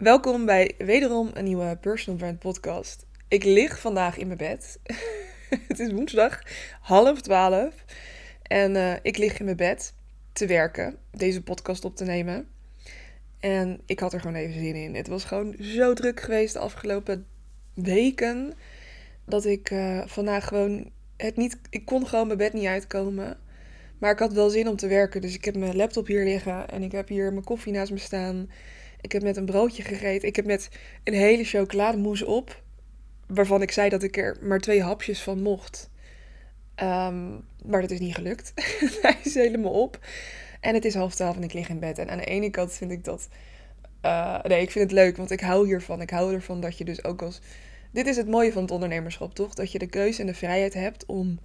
Welkom bij wederom een nieuwe Personal Brand podcast. Ik lig vandaag in mijn bed. het is woensdag, half twaalf. En uh, ik lig in mijn bed te werken, deze podcast op te nemen. En ik had er gewoon even zin in. Het was gewoon zo druk geweest de afgelopen weken. Dat ik uh, vandaag gewoon het niet. Ik kon gewoon mijn bed niet uitkomen. Maar ik had wel zin om te werken. Dus ik heb mijn laptop hier liggen. En ik heb hier mijn koffie naast me staan. Ik heb net een broodje gegeten. Ik heb net een hele chocolademousse op. Waarvan ik zei dat ik er maar twee hapjes van mocht. Um, maar dat is niet gelukt. Hij is helemaal op. En het is half twaalf en ik lig in bed. En aan de ene kant vind ik dat. Uh, nee, ik vind het leuk, want ik hou hiervan. Ik hou ervan dat je dus ook als. Dit is het mooie van het ondernemerschap, toch? Dat je de keuze en de vrijheid hebt om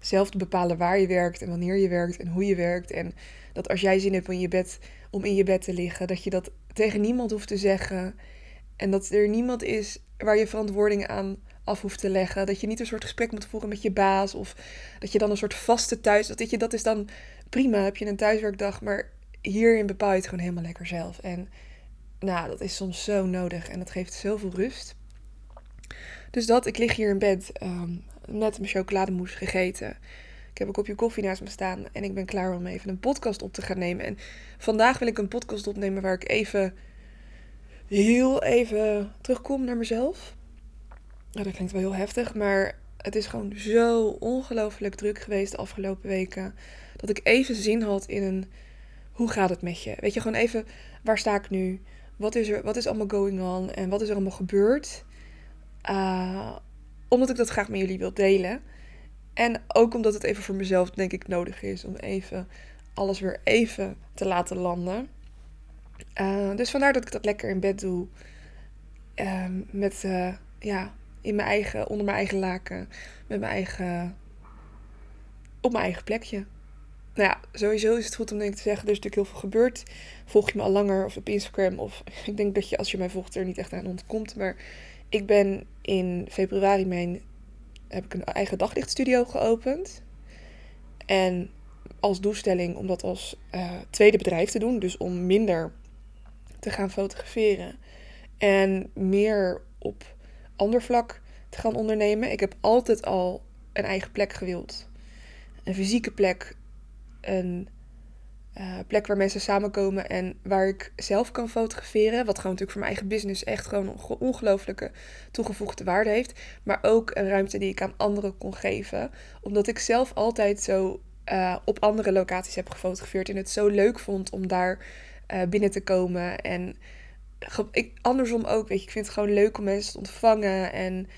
zelf te bepalen waar je werkt en wanneer je werkt en hoe je werkt. En dat als jij zin hebt in je bed, om in je bed te liggen, dat je dat tegen niemand hoeft te zeggen. En dat er niemand is waar je verantwoording aan af hoeft te leggen. Dat je niet een soort gesprek moet voeren met je baas. Of dat je dan een soort vaste thuis. Dat, je, dat is dan prima, heb je een thuiswerkdag. Maar hierin bepaal je het gewoon helemaal lekker zelf. En nou, dat is soms zo nodig. En dat geeft zoveel rust. Dus dat, ik lig hier in bed um, met mijn chocolademousse gegeten. Ik heb een kopje koffie naast me staan en ik ben klaar om even een podcast op te gaan nemen. En vandaag wil ik een podcast opnemen waar ik even, heel even terugkom naar mezelf. Nou, dat klinkt wel heel heftig, maar het is gewoon zo ongelooflijk druk geweest de afgelopen weken. Dat ik even zin had in een, hoe gaat het met je? Weet je, gewoon even, waar sta ik nu? Wat is er, wat is allemaal going on? En wat is er allemaal gebeurd? Uh, omdat ik dat graag met jullie wil delen. En ook omdat het even voor mezelf, denk ik, nodig is om even alles weer even te laten landen. Uh, dus vandaar dat ik dat lekker in bed doe. Uh, met, uh, ja, in mijn eigen, onder mijn eigen laken. Met mijn eigen, op mijn eigen plekje. Nou ja, sowieso is het goed om denk ik te zeggen, er is natuurlijk heel veel gebeurd. Volg je me al langer of op Instagram of ik denk dat je als je mij volgt er niet echt aan ontkomt. Maar ik ben in februari mijn, heb ik een eigen daglichtstudio geopend. En als doelstelling om dat als uh, tweede bedrijf te doen. Dus om minder te gaan fotograferen. En meer op ander vlak te gaan ondernemen. Ik heb altijd al een eigen plek gewild. Een fysieke plek. Een uh, plek waar mensen samenkomen en waar ik zelf kan fotograferen. Wat gewoon natuurlijk voor mijn eigen business echt gewoon een ongelooflijke toegevoegde waarde heeft. Maar ook een ruimte die ik aan anderen kon geven. Omdat ik zelf altijd zo uh, op andere locaties heb gefotografeerd. En het zo leuk vond om daar uh, binnen te komen. En ik, andersom ook, weet je, ik vind het gewoon leuk om mensen te ontvangen. En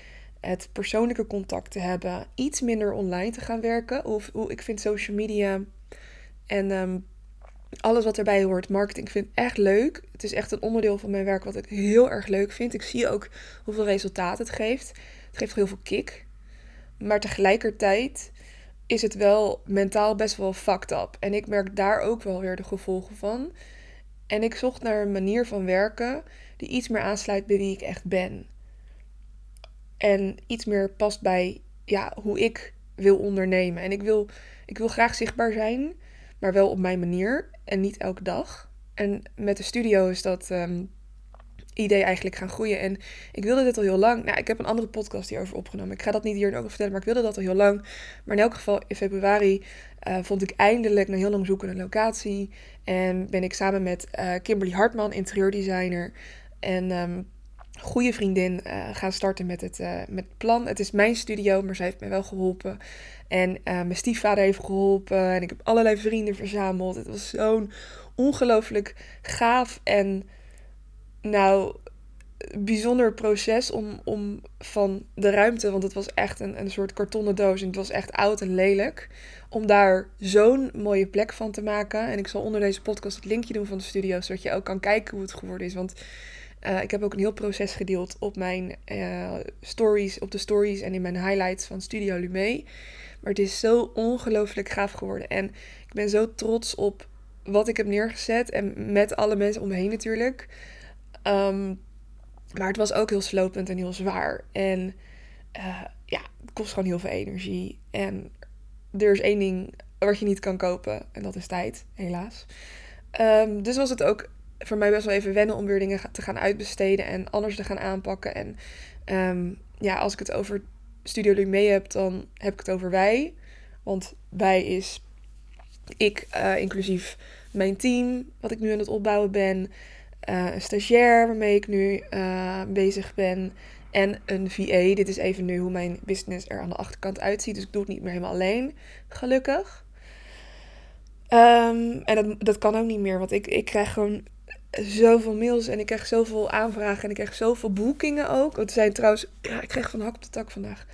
het persoonlijke contact te hebben. Iets minder online te gaan werken. Of, ik vind social media en um, alles wat erbij hoort, marketing, vind ik echt leuk. Het is echt een onderdeel van mijn werk wat ik heel erg leuk vind. Ik zie ook hoeveel resultaat het geeft. Het geeft heel veel kick. Maar tegelijkertijd is het wel mentaal best wel fucked up. En ik merk daar ook wel weer de gevolgen van. En ik zocht naar een manier van werken die iets meer aansluit bij wie ik echt ben. En iets meer past bij ja, hoe ik wil ondernemen. En ik wil, ik wil graag zichtbaar zijn maar wel op mijn manier en niet elke dag. En met de studio is dat um, idee eigenlijk gaan groeien. En ik wilde dit al heel lang. Nou, ik heb een andere podcast hierover opgenomen. Ik ga dat niet hier ook vertellen, maar ik wilde dat al heel lang. Maar in elk geval, in februari uh, vond ik eindelijk na heel lang zoeken een locatie. En ben ik samen met uh, Kimberly Hartman, interieurdesigner. En um, goede vriendin uh, gaan starten met het, uh, met plan. Het is mijn studio, maar zij heeft mij wel geholpen. En uh, mijn stiefvader heeft geholpen. En ik heb allerlei vrienden verzameld. Het was zo'n ongelooflijk gaaf en nou bijzonder proces om, om van de ruimte, want het was echt een, een soort kartonnen doos en het was echt oud en lelijk, om daar zo'n mooie plek van te maken. En ik zal onder deze podcast het linkje doen van de studio, zodat je ook kan kijken hoe het geworden is. Want uh, ik heb ook een heel proces gedeeld op mijn uh, stories, op de stories en in mijn highlights van Studio Lume. Maar het is zo ongelooflijk gaaf geworden. En ik ben zo trots op wat ik heb neergezet. En met alle mensen om me heen natuurlijk. Um, maar het was ook heel slopend en heel zwaar. En uh, ja, het kost gewoon heel veel energie. En er is één ding wat je niet kan kopen. En dat is tijd, helaas. Um, dus was het ook voor mij best wel even wennen om weer dingen te gaan uitbesteden en anders te gaan aanpakken. En ehm, ja, als ik het over Studio Lume heb, dan heb ik het over wij. Want wij is ik, uh, inclusief mijn team, wat ik nu aan het opbouwen ben. Uh, een stagiair waarmee ik nu uh, bezig ben. En een VA. Dit is even nu hoe mijn business er aan de achterkant uitziet. Dus ik doe het niet meer helemaal alleen. Gelukkig. Um, en dat, dat kan ook niet meer. Want ik, ik krijg gewoon zoveel mails en ik krijg zoveel aanvragen en ik krijg zoveel boekingen ook. Het zijn trouwens, ja, ik kreeg van hak op de tak vandaag.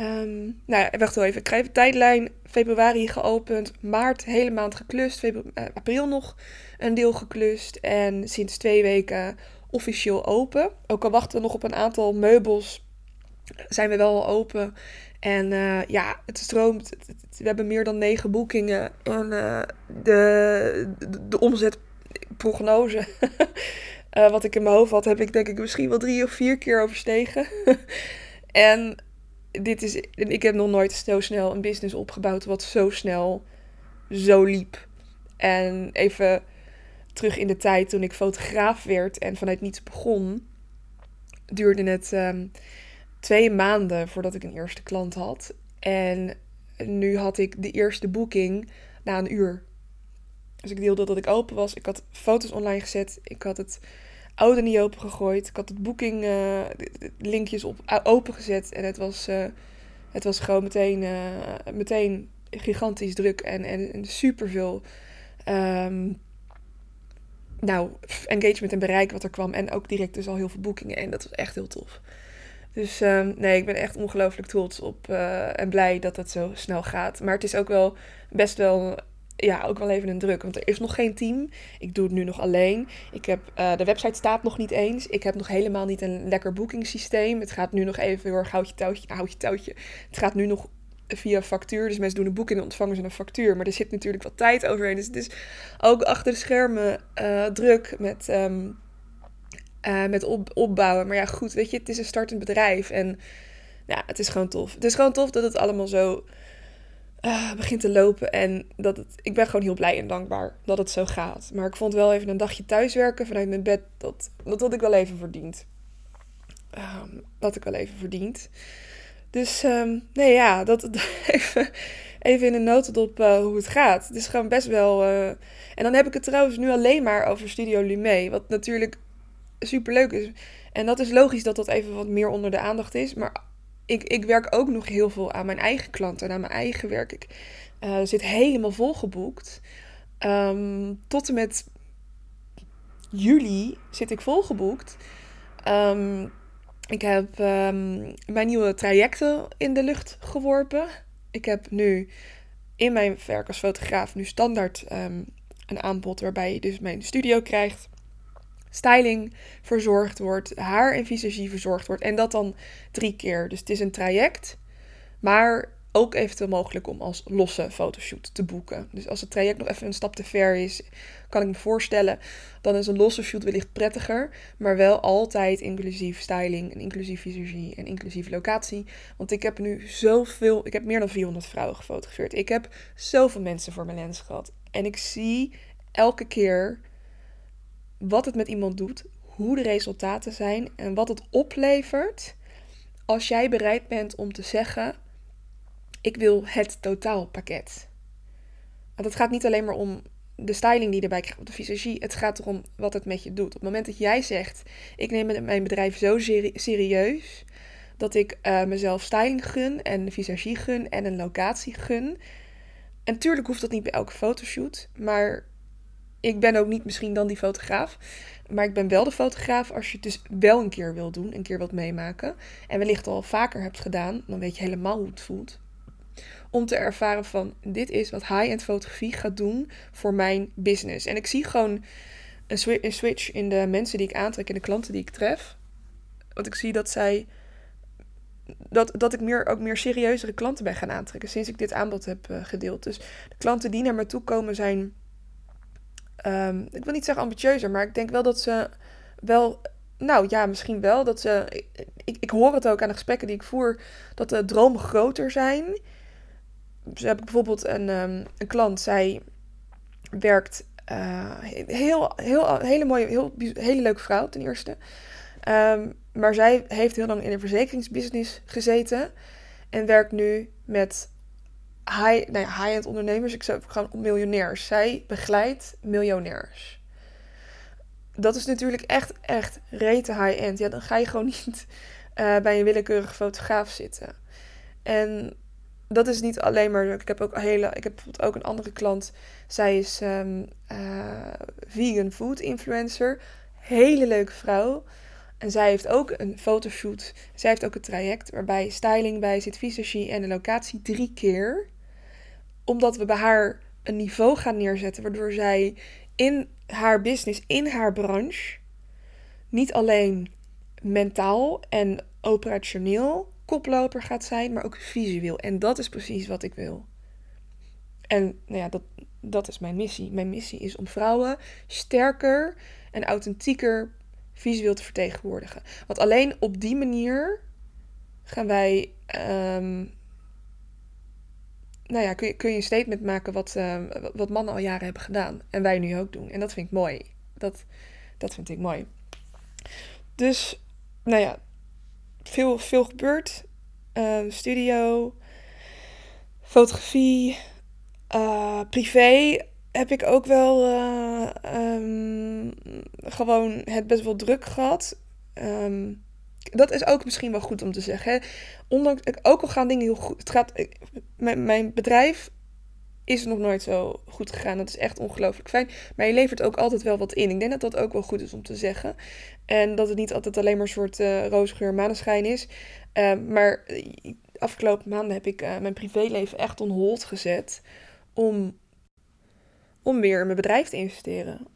Um, nou wacht wel even. Ik krijg een tijdlijn. Februari geopend. Maart hele maand geklust. Uh, april nog een deel geklust. En sinds twee weken officieel open. Ook al wachten we nog op een aantal meubels, zijn we wel open. En uh, ja, het stroomt. We hebben meer dan negen boekingen. En uh, de, de, de omzetprognose, uh, wat ik in mijn hoofd had, heb ik denk ik misschien wel drie of vier keer overstegen. en dit is, ik heb nog nooit zo snel een business opgebouwd wat zo snel zo liep. En even terug in de tijd toen ik fotograaf werd en vanuit niets begon, duurde het um, twee maanden voordat ik een eerste klant had. En nu had ik de eerste boeking na een uur. Dus ik deelde dat ik open was. Ik had foto's online gezet. Ik had het oude niet open gegooid. Ik had het boeking uh, linkjes op open gezet. En het was, uh, het was gewoon meteen, meteen gigantisch druk en, en, en superveel um, nou, engagement en bereik wat er kwam. En ook direct dus al heel veel boekingen. En dat was echt heel tof. Dus um, nee, ik ben echt ongelooflijk trots op en blij dat het zo snel gaat. Maar het is ook wel best wel, ja, ook wel even een druk. Want er is nog geen team. Ik doe het nu nog alleen. Ik heb, uh, de website staat nog niet eens. Ik heb nog helemaal niet een lekker boekingssysteem. Het gaat nu nog even heel erg houtje touwtje, houtje touwtje. Het gaat nu nog via factuur. Dus mensen doen een boeking en ontvangen ze een factuur. Maar er zit natuurlijk wat tijd overheen. Dus het is ook achter de schermen uh, druk met, um, uh, met op, opbouwen. Maar ja, goed, weet je, het is een startend bedrijf. En ja, het is gewoon tof. Het is gewoon tof dat het allemaal zo uh, begint te lopen. En dat ik ben gewoon heel blij en dankbaar dat het zo gaat. Maar ik vond wel even een dagje thuiswerken vanuit mijn bed. Dat, dat had ik wel even verdiend. Um, dat ik wel even verdiend. Dus um, nee, ja, dat, even, even in een notendop uh, hoe het gaat. Het is gewoon best wel... Uh, en dan heb ik het trouwens nu alleen maar over Studio Lume. Wat natuurlijk super leuk is. En dat is logisch dat dat even wat meer onder de aandacht is. Maar ik, ik werk ook nog heel veel aan mijn eigen klanten. Aan mijn eigen werk. Ik uh, zit helemaal volgeboekt. Um, tot en met juli zit ik volgeboekt. Um, ik heb um, mijn nieuwe trajecten in de lucht geworpen. Ik heb nu in mijn werk als fotograaf nu standaard een aanbod waarbij je dus mijn studio krijgt. Styling verzorgd wordt, haar en visagie verzorgd wordt. En dat dan drie keer. Dus het is een traject. Maar ook eventueel mogelijk om als losse fotoshoot te boeken. Dus als het traject nog even een stap te ver is, kan ik me voorstellen, dan is een losse shoot wellicht prettiger, maar wel altijd inclusief styling en inclusief visagie en inclusief locatie. Want ik heb nu zoveel, ik heb meer dan 400 vrouwen gefotografeerd. Ik heb zoveel mensen voor mijn lens gehad. En ik zie elke keer wat het met iemand doet, hoe de resultaten zijn en wat het oplevert als jij bereid bent om te zeggen ik wil het totaalpakket. Want het gaat niet alleen maar om de styling die erbij krijgt, de visagie. Het gaat erom wat het met je doet. Op het moment dat jij zegt, ik neem mijn bedrijf zo serieus dat ik uh, mezelf styling gun en visagie gun en een locatie gun. En natuurlijk hoeft dat niet bij elke fotoshoot, maar ik ben ook niet misschien dan die fotograaf. Maar ik ben wel de fotograaf als je het dus wel een keer wil doen, een keer wilt meemaken. En wellicht al vaker hebt gedaan, dan weet je helemaal hoe het voelt om te ervaren van dit is wat high-end fotografie gaat doen voor mijn business. En ik zie gewoon een, sw een switch in de mensen die ik aantrek en de klanten die ik tref. Want ik zie dat zij dat, dat ik meer, ook meer serieuzere klanten ben gaan aantrekken sinds ik dit aanbod heb uh, gedeeld. Dus de klanten die naar me toe komen zijn, um, ik wil niet zeggen ambitieuzer, maar ik denk wel dat ze wel, nou ja, misschien wel, dat ze, ik, ik hoor het ook aan de gesprekken die ik voer, dat de dromen groter zijn. Ze heb bijvoorbeeld een, um, een klant, zij werkt Uh, heel, heel, hele mooie, heel, hele leuke vrouw ten eerste. Um, maar zij heeft heel lang in een verzekeringsbusiness gezeten. En werkt nu met high, nou high-end ondernemers. Ik zou gewoon miljonairs. Zij begeleidt miljonairs. Dat is natuurlijk echt, echt rete high-end. Ja, dan ga je gewoon niet uh, bij een willekeurige fotograaf zitten. En dat is niet alleen maar. Ik heb ook hele. Ik heb bijvoorbeeld ook een andere klant. Zij is um, uh, vegan food influencer. Hele leuke vrouw. En zij heeft ook een fotoshoot. Zij heeft ook een traject waarbij styling bij zit, visagie en de locatie drie keer. Omdat we bij haar een niveau gaan neerzetten waardoor zij in haar business, in haar branche, niet alleen mentaal en operationeel koploper gaat zijn, maar ook visueel. En dat is precies wat ik wil. En nou ja, dat, dat is mijn missie. Mijn missie is om vrouwen sterker en authentieker visueel te vertegenwoordigen. Want alleen op die manier gaan wij. Um, nou ja, kun je, kun je een statement maken wat, um, wat mannen al jaren hebben gedaan. En wij nu ook doen. En dat vind ik mooi. Dat, dat vind ik mooi. Dus, nou ja, veel, veel gebeurd. Uh, studio, fotografie, uh, privé heb ik ook wel uh, um, gewoon het best wel druk gehad. Dat is ook misschien wel goed om te zeggen. Hè? Ondanks, ook al gaan dingen heel goed. Het gaat, mijn, mijn bedrijf is nog nooit zo goed gegaan. Dat is echt ongelooflijk fijn. Maar je levert ook altijd wel wat in. Ik denk dat dat ook wel goed is om te zeggen. En dat het niet altijd alleen maar een soort uh, roosgeur maneschijn is. Uh, maar afgelopen maanden heb ik uh, mijn privéleven echt on hold gezet. Om, om weer in mijn bedrijf te investeren.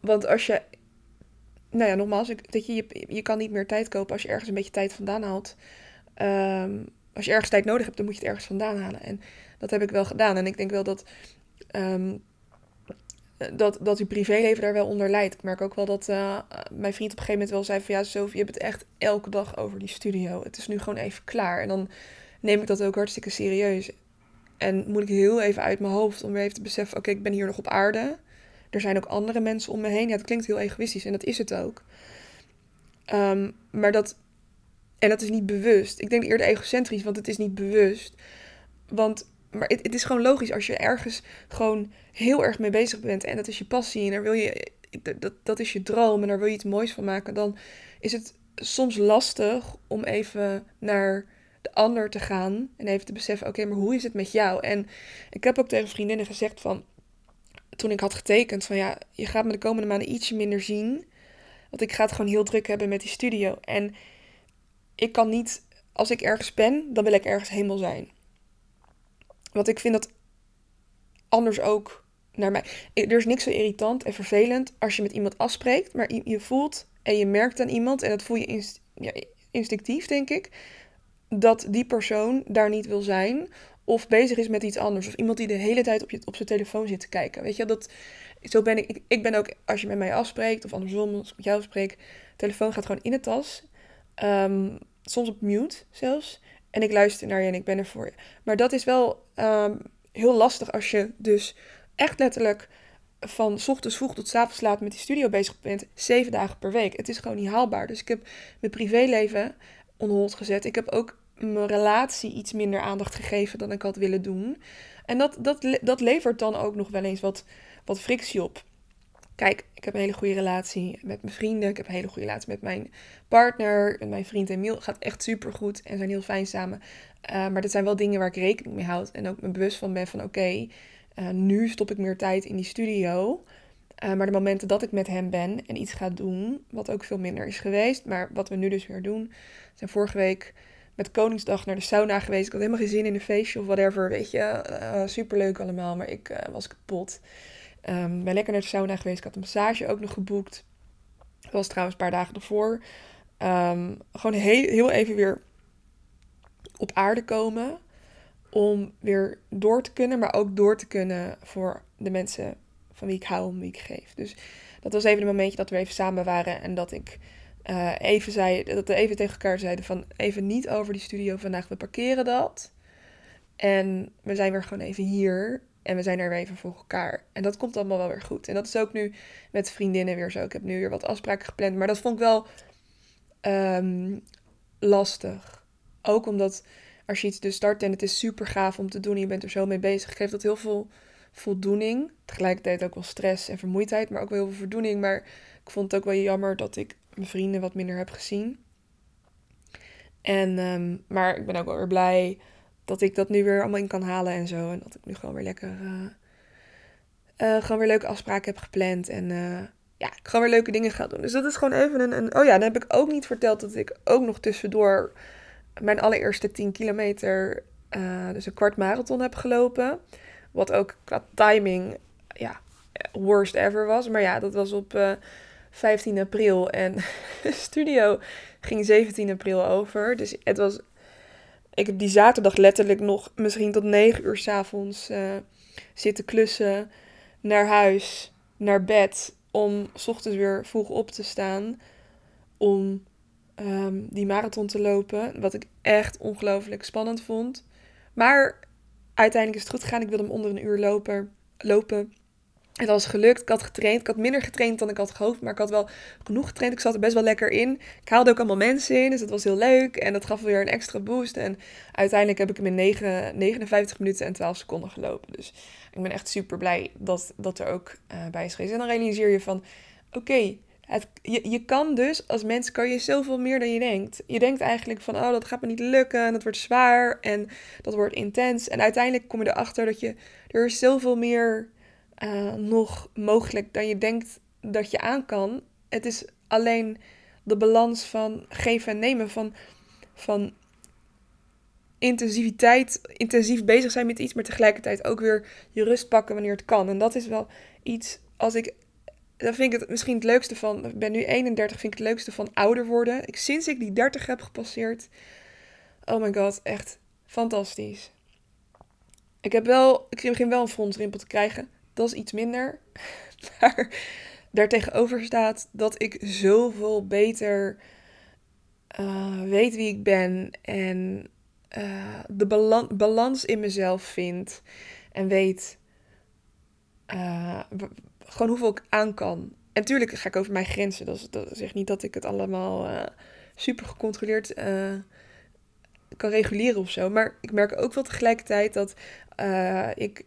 Want als je... Nou ja, nogmaals, dat je, je, je kan niet meer tijd kopen als je ergens een beetje tijd vandaan haalt. Um, als je ergens tijd nodig hebt, dan moet je het ergens vandaan halen. En dat heb ik wel gedaan. En ik denk wel dat, um, dat, dat privéleven daar wel onder leidt. Ik merk ook wel dat uh, mijn vriend op een gegeven moment wel zei van... Ja, Sophie, je hebt het echt elke dag over die studio. Het is nu gewoon even klaar. En dan neem ik dat ook hartstikke serieus. En moet ik heel even uit mijn hoofd om weer even te beseffen... Oké, ik ben hier nog op aarde. Er zijn ook andere mensen om me heen. Ja, het klinkt heel egoïstisch en dat is het ook. Um, maar dat... En dat is niet bewust. Ik denk eerder egocentrisch, want het is niet bewust. Want maar het, het, is gewoon logisch als je ergens gewoon heel erg mee bezig bent en dat is je passie en daar wil je, dat, dat is je droom en daar wil je iets moois van maken, dan is het soms lastig om even naar de ander te gaan en even te beseffen, oké, maar hoe is het met jou? En ik heb ook tegen vriendinnen gezegd van, toen ik had getekend van ja, je gaat me de komende maanden ietsje minder zien, want ik ga het gewoon heel druk hebben met die studio en ik kan niet, als ik ergens ben, dan wil ik ergens helemaal zijn. Want ik vind dat anders ook naar mij. Er is niks zo irritant en vervelend als je met iemand afspreekt, maar je voelt en je merkt aan iemand, en dat voel je instinctief, denk ik, dat die persoon daar niet wil zijn of bezig is met iets anders. Of iemand die de hele tijd op, je, op zijn telefoon zit te kijken. Weet je, dat, zo ben ik, ik. Ben ook, als je met mij afspreekt, of andersom, als ik met jou spreek, telefoon gaat gewoon in de tas. Um, soms op mute zelfs. En ik luister naar je en ik ben er voor je. Maar dat is wel um, heel lastig als je dus echt letterlijk van ochtends vroeg tot avonds laat met die studio bezig bent. Zeven dagen per week. Het is gewoon niet haalbaar. Dus ik heb mijn privéleven onhold gezet. Ik heb ook mijn relatie iets minder aandacht gegeven dan ik had willen doen. En dat, dat, dat levert dan ook nog wel eens wat, wat frictie op. Kijk, ik heb een hele goede relatie met mijn vrienden. Ik heb een hele goede relatie met mijn partner. En mijn vriend Emiel gaat echt super goed en zijn heel fijn samen. Uh, maar dat zijn wel dingen waar ik rekening mee houd. En ook me bewust van ben van oké, eh, nu stop ik meer tijd in die studio. Uh, maar de momenten dat ik met hem ben en iets ga doen, wat ook veel minder is geweest. Maar wat we nu dus weer doen, zijn vorige week met Koningsdag naar de sauna geweest. Ik had helemaal geen zin in een feestje of whatever, weet je. Uh, superleuk allemaal, maar ik uh, was kapot. Um, ben lekker naar de sauna geweest. Ik had een massage ook nog geboekt. Dat was trouwens een paar dagen ervoor. Um, gewoon heel, heel even weer op aarde komen. Om weer door te kunnen, maar ook door te kunnen voor de mensen van wie ik hou, om wie ik geef. Dus dat was even een momentje dat we even samen waren en dat ik uh, even zei, dat we even tegen elkaar zeiden van even niet over die studio vandaag, we parkeren dat. En we zijn weer gewoon even hier En we zijn er weer even voor elkaar. En dat komt allemaal wel weer goed. En dat is ook nu met vriendinnen weer zo. Ik heb nu weer wat afspraken gepland. Maar dat vond ik wel ehm, lastig. Ook omdat als je iets dus start en het is super gaaf om te doen. En je bent er zo mee bezig. Geeft dat heel veel voldoening. Tegelijkertijd ook wel stress en vermoeidheid. Maar ook wel heel veel voldoening. Maar ik vond het ook wel jammer dat ik mijn vrienden wat minder heb gezien. En, ehm, maar ik ben ook wel weer blij dat ik dat nu weer allemaal in kan halen en zo. En dat ik nu gewoon weer lekker. Uh, gewoon weer leuke afspraken heb gepland. En uh, ja, ik gewoon weer leuke dingen ga doen. Dus dat is gewoon even een, een. Oh ja, dan heb ik ook niet verteld dat ik ook nog tussendoor mijn allereerste 10 kilometer. dus een kwart marathon heb gelopen. Wat ook qua timing. Ja, worst ever was. Maar ja, dat was op 15 april. En de studio ging 17 april over. Dus het was ik heb die zaterdag letterlijk nog misschien tot negen uur s'avonds uh, zitten klussen. Naar huis, naar bed. Om s ochtends weer vroeg op te staan. Om ehm, die marathon te lopen. Wat ik echt ongelooflijk spannend vond. Maar uiteindelijk is het goed gegaan. Ik wilde hem onder een uur lopen. Het was gelukt. Ik had getraind. Ik had minder getraind dan ik had gehoopt. Maar ik had wel genoeg getraind. Ik zat er best wel lekker in. Ik haalde ook allemaal mensen in. Dus dat was heel leuk. En dat gaf weer een extra boost. En uiteindelijk heb ik hem in 9, 59 minuten en 12 seconden gelopen. Dus ik ben echt super blij dat dat er ook uh, bij is geweest. En dan realiseer je van... Oké, je, je kan dus als mens kan je zoveel meer dan je denkt. Je denkt eigenlijk van, oh, dat gaat me niet lukken. En dat wordt zwaar. En dat wordt intens. En uiteindelijk kom je erachter dat je... Er zoveel meer uh, nog mogelijk dan je denkt dat je aan kan. Het is alleen de balans van geven en nemen, van, van intensiviteit, intensief bezig zijn met iets, maar tegelijkertijd ook weer je rust pakken wanneer het kan. En dat is wel iets, als ik, dan vind ik het misschien het leukste van, ik ben nu 31, vind ik het leukste van ouder worden. Ik, sinds ik die 30 heb gepasseerd, oh my god, echt fantastisch. Ik heb wel, ik begin wel een frontsrimpel te krijgen. Dat is iets minder. Maar daartegenover staat dat ik zoveel beter uh, weet wie ik ben en uh, de balans in mezelf vind en weet uh, gewoon hoeveel ik aan kan. En natuurlijk ga ik over mijn grenzen. Dat, is, dat zegt niet dat ik het allemaal super gecontroleerd kan reguleren of zo. Maar ik merk ook wel tegelijkertijd dat ik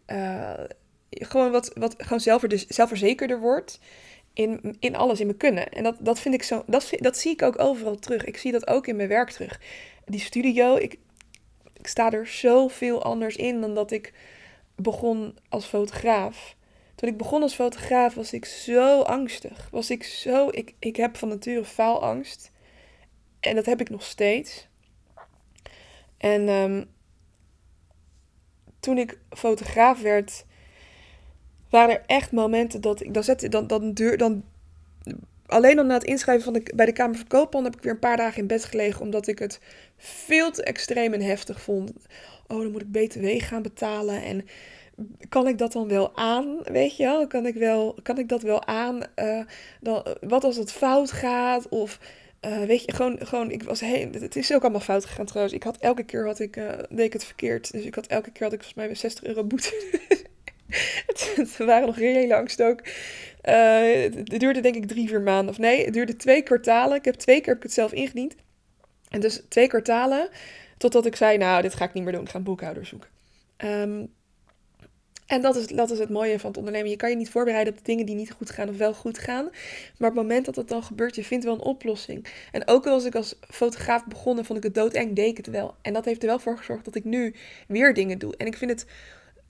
gewoon wat, wat gewoon zelfver, zelfverzekerder wordt in, in alles, in mijn kunnen. En dat, dat vind ik zo, dat, dat zie ik ook overal terug. Ik zie dat ook in mijn werk terug. Die studio, ik, ik sta er zoveel anders in dan dat ik begon als fotograaf. Toen ik begon als fotograaf was ik zo angstig. Was ik zo, ik, ik heb van nature faalangst. En dat heb ik nog steeds. En um, toen ik fotograaf werd, waren er echt momenten dat ik dan zette, dan, dan, dan alleen al na het inschrijven van de, bij de Kamer van Koopman heb ik weer een paar dagen in bed gelegen, omdat ik het veel te extreem en heftig vond. Oh, dan moet ik BTW gaan betalen en kan ik dat dan wel aan? Weet je wel? Kan ik, wel, kan ik dat wel aan? Uh, dan, wat als het fout gaat? Of uh, weet je, gewoon, gewoon ik was heen. Het is ook allemaal fout gegaan trouwens. Ik had elke keer had ik, uh, deed ik het verkeerd. Dus ik had elke keer had ik volgens mij 60 euro boete. het, waren nog reële angst ook. Uh, het duurde denk ik drie, vier maanden. Of nee, het duurde twee kwartalen. Ik heb twee keer heb ik het zelf ingediend. En dus twee kwartalen. Totdat ik zei, nou, dit ga ik niet meer doen. Ik ga een boekhouder zoeken. Um, en dat is, dat is het mooie van het ondernemen. Je kan je niet voorbereiden op de dingen die niet goed gaan of wel goed gaan. Maar op het moment dat het dan gebeurt, je vindt wel een oplossing. En ook als ik als fotograaf begonnen, vond ik het doodeng, deed ik het wel. En dat heeft er wel voor gezorgd dat ik nu weer dingen doe. En ik vind het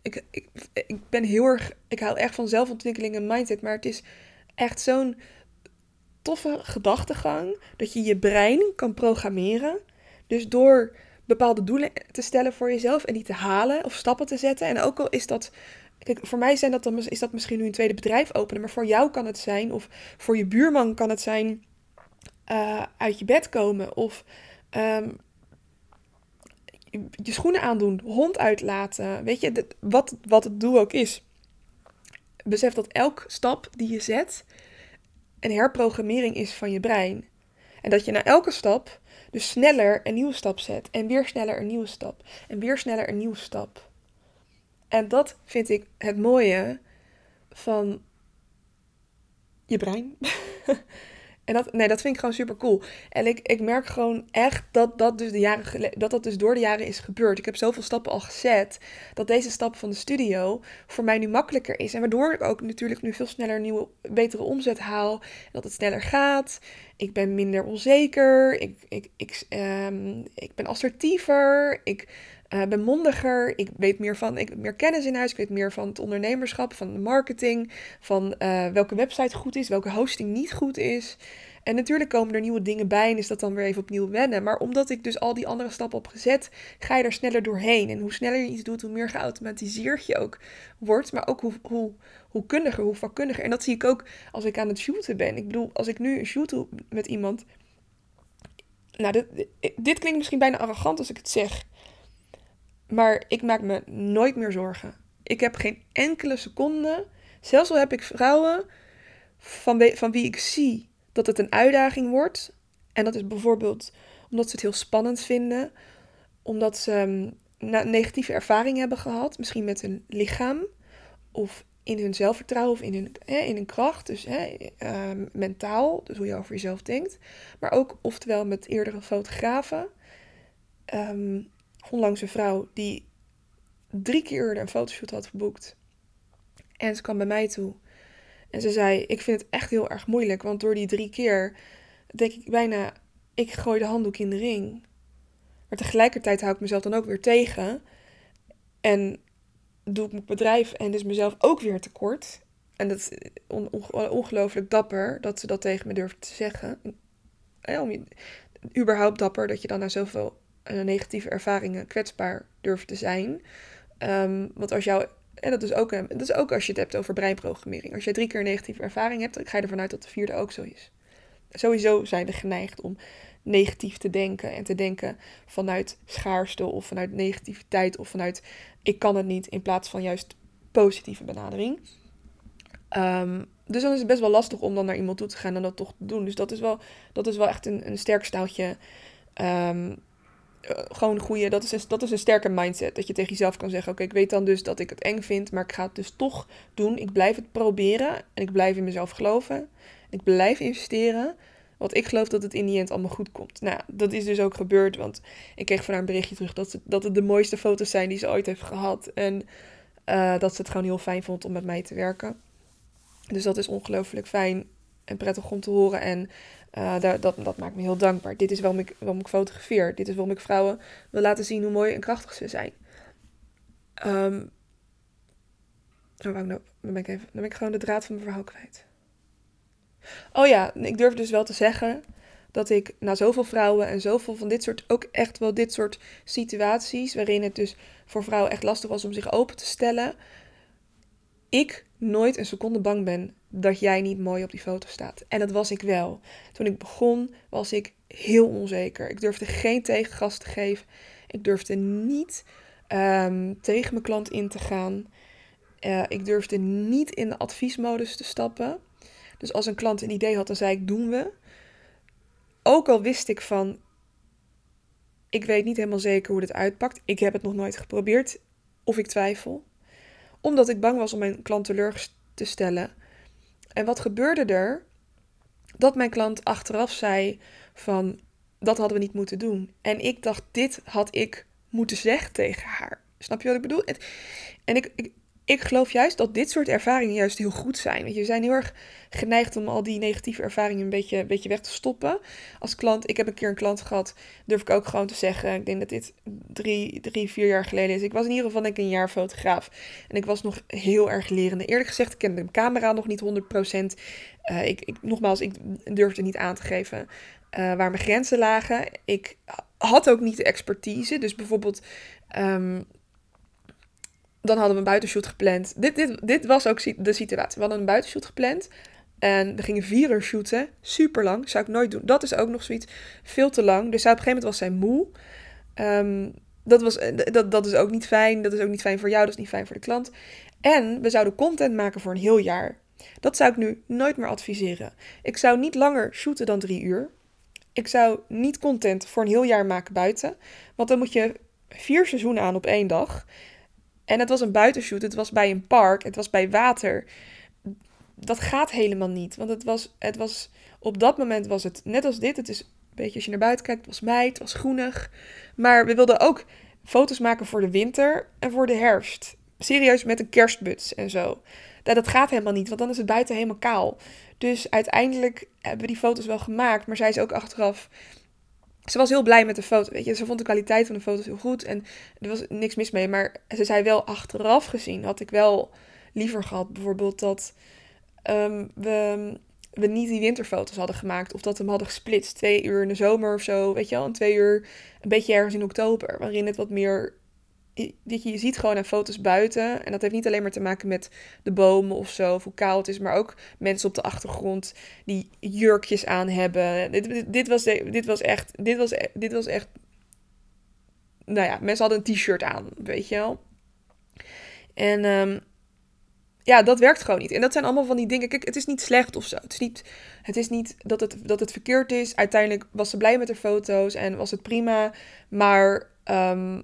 ik, ik, ik ben heel erg, ik hou echt van zelfontwikkeling en mindset, maar het is echt zo'n toffe gedachtegang dat je je brein kan programmeren. Dus door bepaalde doelen te stellen voor jezelf en die te halen of stappen te zetten. En ook al is dat, kijk, voor mij zijn dat dan, is dat misschien nu een tweede bedrijf openen, maar voor jou kan het zijn, of voor je buurman kan het zijn, uh, uit je bed komen of um, je schoenen aandoen, hond uitlaten. Weet je, wat, wat het doel ook is. Besef dat elk stap die je zet een herprogrammering is van je brein. En dat je na elke stap dus sneller een nieuwe stap zet. En weer sneller een nieuwe stap. En weer sneller een nieuwe stap. En dat vind ik het mooie van je brein. En dat, nee, dat vind ik gewoon super cool. En ik, ik merk gewoon echt dat dat, dus de jaren dat dat dus door de jaren is gebeurd. Ik heb zoveel stappen al gezet. Dat deze stap van de studio voor mij nu makkelijker is. En waardoor ik ook natuurlijk nu veel sneller nieuwe, betere omzet haal. Dat het sneller gaat. Ik ben minder onzeker. Ik, ik, ik, um, ik ben assertiever. Ik uh, ben mondiger. Ik weet meer van, ik heb meer kennis in huis. Ik weet meer van het ondernemerschap, van de marketing, van uh, welke website goed is, welke hosting niet goed is. En natuurlijk komen er nieuwe dingen bij en is dat dan weer even opnieuw wennen. Maar omdat ik dus al die andere stappen heb gezet, ga je er sneller doorheen. En hoe sneller je iets doet, hoe meer geautomatiseerd je ook wordt. Maar ook hoe, hoe, hoe kundiger, hoe vakkundiger. En dat zie ik ook als ik aan het shooten ben. Ik bedoel, als ik nu een shoot doe met iemand. Nou, dit, dit klinkt misschien bijna arrogant als ik het zeg. Maar ik maak me nooit meer zorgen. Ik heb geen enkele seconde, zelfs al heb ik vrouwen van, van wie ik zie dat het een uitdaging wordt. En dat is bijvoorbeeld omdat ze het heel spannend vinden, omdat ze um, negatieve ervaring hebben gehad, misschien met hun lichaam of in hun zelfvertrouwen of in hun, hè, in hun kracht, dus hè, uh, mentaal, dus hoe je over jezelf denkt, maar ook oftewel met eerdere fotografen. Um, onlangs een vrouw die drie keer een fotoshoot had geboekt. En ze kwam bij mij toe. En ze zei: Ik vind het echt heel erg moeilijk, want door die drie keer denk ik bijna: ik gooi de handdoek in de ring. Maar tegelijkertijd hou ik mezelf dan ook weer tegen. En doe ik mijn bedrijf en dus mezelf ook weer tekort. En dat is ongelooflijk dapper dat ze dat tegen me durft te zeggen. Ja, überhaupt dapper dat je dan na zoveel negatieve ervaringen kwetsbaar durven te zijn. Um, want als jou. En dat is, ook, dat is ook als je het hebt over breinprogrammering. Als je drie keer een negatieve ervaring hebt, dan ga je ervan uit dat de vierde ook zo is. Sowieso zijn we geneigd om negatief te denken en te denken vanuit schaarste of vanuit negativiteit of vanuit ik kan het niet in plaats van juist positieve benadering. Um, dus dan is het best wel lastig om dan naar iemand toe te gaan en dat toch te doen. Dus dat is wel, dat is wel echt een, een sterk staaltje um, uh, gewoon goede, dat is, een, dat is een sterke mindset. Dat je tegen jezelf kan zeggen: Oké, ik weet dan dus dat ik het eng vind, maar ik ga het dus toch doen. Ik blijf het proberen en ik blijf in mezelf geloven. Ik blijf investeren, want ik geloof dat het in die end allemaal goed komt. Nou, dat is dus ook gebeurd, want ik kreeg van haar een berichtje terug dat, ze, dat het de mooiste foto's zijn die ze ooit heeft gehad. En uh, dat ze het gewoon heel fijn vond om met mij te werken. Dus dat is ongelooflijk fijn en prettig om te horen. En uh, dat, dat, dat, maakt me heel dankbaar. Dit is waarom ik, waarom ik fotografeer. Dit is waarom ik vrouwen wil laten zien hoe mooi en krachtig ze zijn. Um, dan, ben ik even, dan ben ik gewoon de draad van mijn verhaal kwijt. Oh ja, ik durf dus wel te zeggen dat ik na zoveel vrouwen en zoveel van dit soort, ook echt wel dit soort situaties, waarin het dus voor vrouwen echt lastig was om zich open te stellen, ik nooit een seconde bang ben dat jij niet mooi op die foto staat. En dat was ik wel. Toen ik begon was ik heel onzeker. Ik durfde geen tegengas te geven. Ik durfde niet ehm, tegen mijn klant in te gaan. Uh, ik durfde niet in de adviesmodus te stappen. Dus als een klant een idee had, dan zei ik: doen we. Ook al wist ik van. Ik weet niet helemaal zeker hoe dit uitpakt. Ik heb het nog nooit geprobeerd. Of ik twijfel. Omdat ik bang was om mijn klant teleur te stellen en wat gebeurde er? Dat mijn klant achteraf zei van dat hadden we niet moeten doen. En ik dacht, dit had ik moeten zeggen tegen haar. Snap je wat ik bedoel? En ik, ik, ik geloof juist dat dit soort ervaringen juist heel goed zijn. Want je zijn heel erg geneigd om al die negatieve ervaringen een beetje, een beetje weg te stoppen. Als klant, ik heb een keer een klant gehad, durf ik ook gewoon te zeggen. Ik denk dat dit drie, drie vier jaar geleden is. Ik was in ieder geval een jaar fotograaf. En ik was nog heel erg lerende. Eerlijk gezegd, ik kende de camera nog niet 100%. Uh, eh, ik, ik, nogmaals, ik durfde niet aan te geven uh, waar mijn grenzen lagen. Ik had ook niet de expertise. Dus bijvoorbeeld... Um, dan hadden we een buitenshoot gepland. Dit, dit, dit was ook de situatie. We hadden een buitenshoot gepland. En we gingen vier uur shooten. Super lang. Zou ik nooit doen. Dat is ook nog zoiets. Veel te lang. Dus op een gegeven moment was zij moe. Um, dat, was, eh, dat, dat is ook niet fijn. Dat is ook niet fijn voor jou. Dat is niet fijn voor de klant. En we zouden content maken voor een heel jaar. Dat zou ik nu nooit meer adviseren. Ik zou niet langer shooten dan drie uur. Ik zou niet content voor een heel jaar maken buiten. Want dan moet je vier seizoenen aan op één dag. En het was een buitenshoot, het was bij een park, het was bij water. Dat gaat helemaal niet, want het was, het was op dat moment was het net als dit. Het is een beetje als je naar buiten kijkt, het was mei, het was groenig. Maar we wilden ook foto's maken voor de winter en voor de herfst. Serieus met een kerstbuts en zo. Dat, dat gaat helemaal niet, want dan is het buiten helemaal kaal. Dus uiteindelijk hebben we die foto's wel gemaakt. Maar zij is ook achteraf. Ze was heel blij met de foto. Weet je, ze vond de kwaliteit van de foto's heel goed. En er was niks mis mee. Maar ze zei wel achteraf gezien. Had ik wel liever gehad, bijvoorbeeld, dat um, we, we niet die winterfoto's hadden gemaakt. Of dat we hem hadden gesplitst. Twee uur in de zomer of zo. Weet je wel. En twee uur een beetje ergens in oktober. Waarin het wat meer je, ziet gewoon aan foto's buiten. En dat heeft niet alleen maar te maken met de bomen of zo, of hoe koud het is, maar ook mensen op de achtergrond die jurkjes aan hebben. Dit, dit, was, dit was echt, dit was, dit was echt, nou ja, mensen hadden een t-shirt aan, weet je wel. En um, ja, dat werkt gewoon niet. En dat zijn allemaal van die dingen. Kijk, het is niet slecht of zo. Het is niet, het is niet dat, het, dat het verkeerd is. Uiteindelijk was ze blij met de foto's en was het prima. Maar um,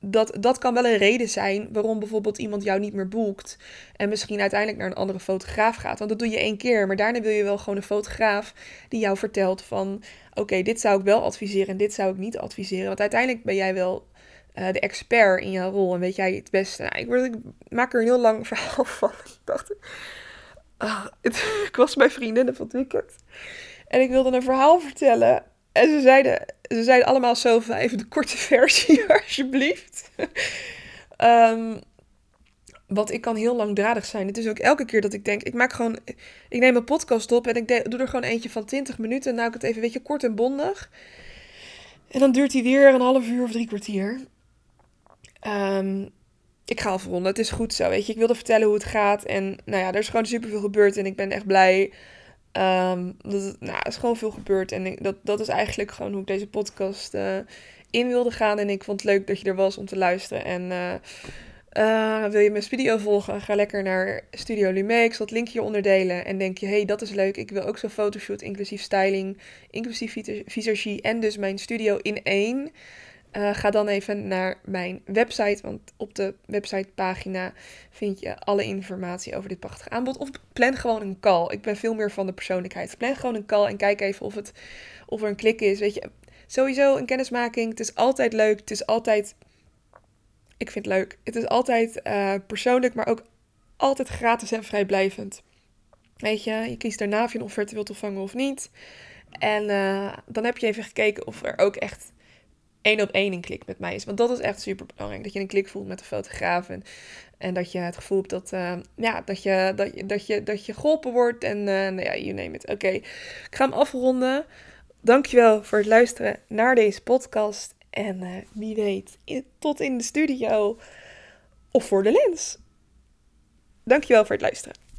dat, dat kan wel een reden zijn waarom bijvoorbeeld iemand jou niet meer boekt. En misschien uiteindelijk naar een andere fotograaf gaat. Want dat doe je één keer. Maar daarna wil je wel gewoon een fotograaf die jou vertelt van... Oké, dit zou ik wel adviseren en dit zou ik niet adviseren. Want uiteindelijk ben jij wel uh, de expert in jouw rol. En weet jij het beste. Nou, ik, word, ik, maak er een heel lang verhaal van. Ik dacht... Uh, het, ik was bij vriendinnen van het weekend. En ik wilde een verhaal vertellen. En ze zeiden, ze zeiden allemaal zo even de korte versie, alsjeblieft. um, want ik kan heel langdradig zijn. Het is ook elke keer dat ik denk, ik maak gewoon, ik neem een podcast op en ik doe er gewoon eentje van 20 minuten. En nou ik het even, weet je, kort en bondig. En dan duurt hij weer een half uur of drie kwartier. Um, ik ga afronden. Het is goed zo, weet je. Ik wilde vertellen hoe het gaat. En nou ja, er is gewoon superveel gebeurd. En ik ben echt blij Um, dat, nou, er is gewoon veel gebeurd. En dat, dat is eigenlijk gewoon hoe ik deze podcast uh, in wilde gaan. En ik vond het leuk dat je er was om te luisteren. En uh, uh, wil je mijn video volgen? Ga lekker naar Studio Lume. Ik zal het linkje onderdelen. En denk je, hey, dat is leuk. Ik wil ook zo'n fotoshoot, inclusief styling, inclusief visagie en dus mijn studio in één. Uh, ga dan even naar mijn website, want op de websitepagina vind je alle informatie over dit prachtige aanbod. Of plan gewoon een call. Ik ben veel meer van de persoonlijkheid. Plan gewoon een call en kijk even of, het, of er een klik is. Weet je, sowieso een kennismaking. Het is altijd leuk. Het is altijd. Ik vind het leuk. Het is altijd uh, persoonlijk, maar ook altijd gratis en vrijblijvend. Weet je, je kiest daarna of je een offerte wilt ontvangen of niet. En uh, dan heb je even gekeken of er ook echt één op één een klik met mij is. Want dat is echt super belangrijk. Dat je een klik voelt met de fotograaf. En, en dat je het gevoel hebt dat, uh, ja, dat, je, dat, je, dat, je, dat je geholpen wordt. En uh, nou ja, you name it. Oké, ik ga hem afronden. Dankjewel voor het luisteren naar deze podcast. En uh, wie weet, tot in de studio of voor de lens. Dankjewel voor het luisteren.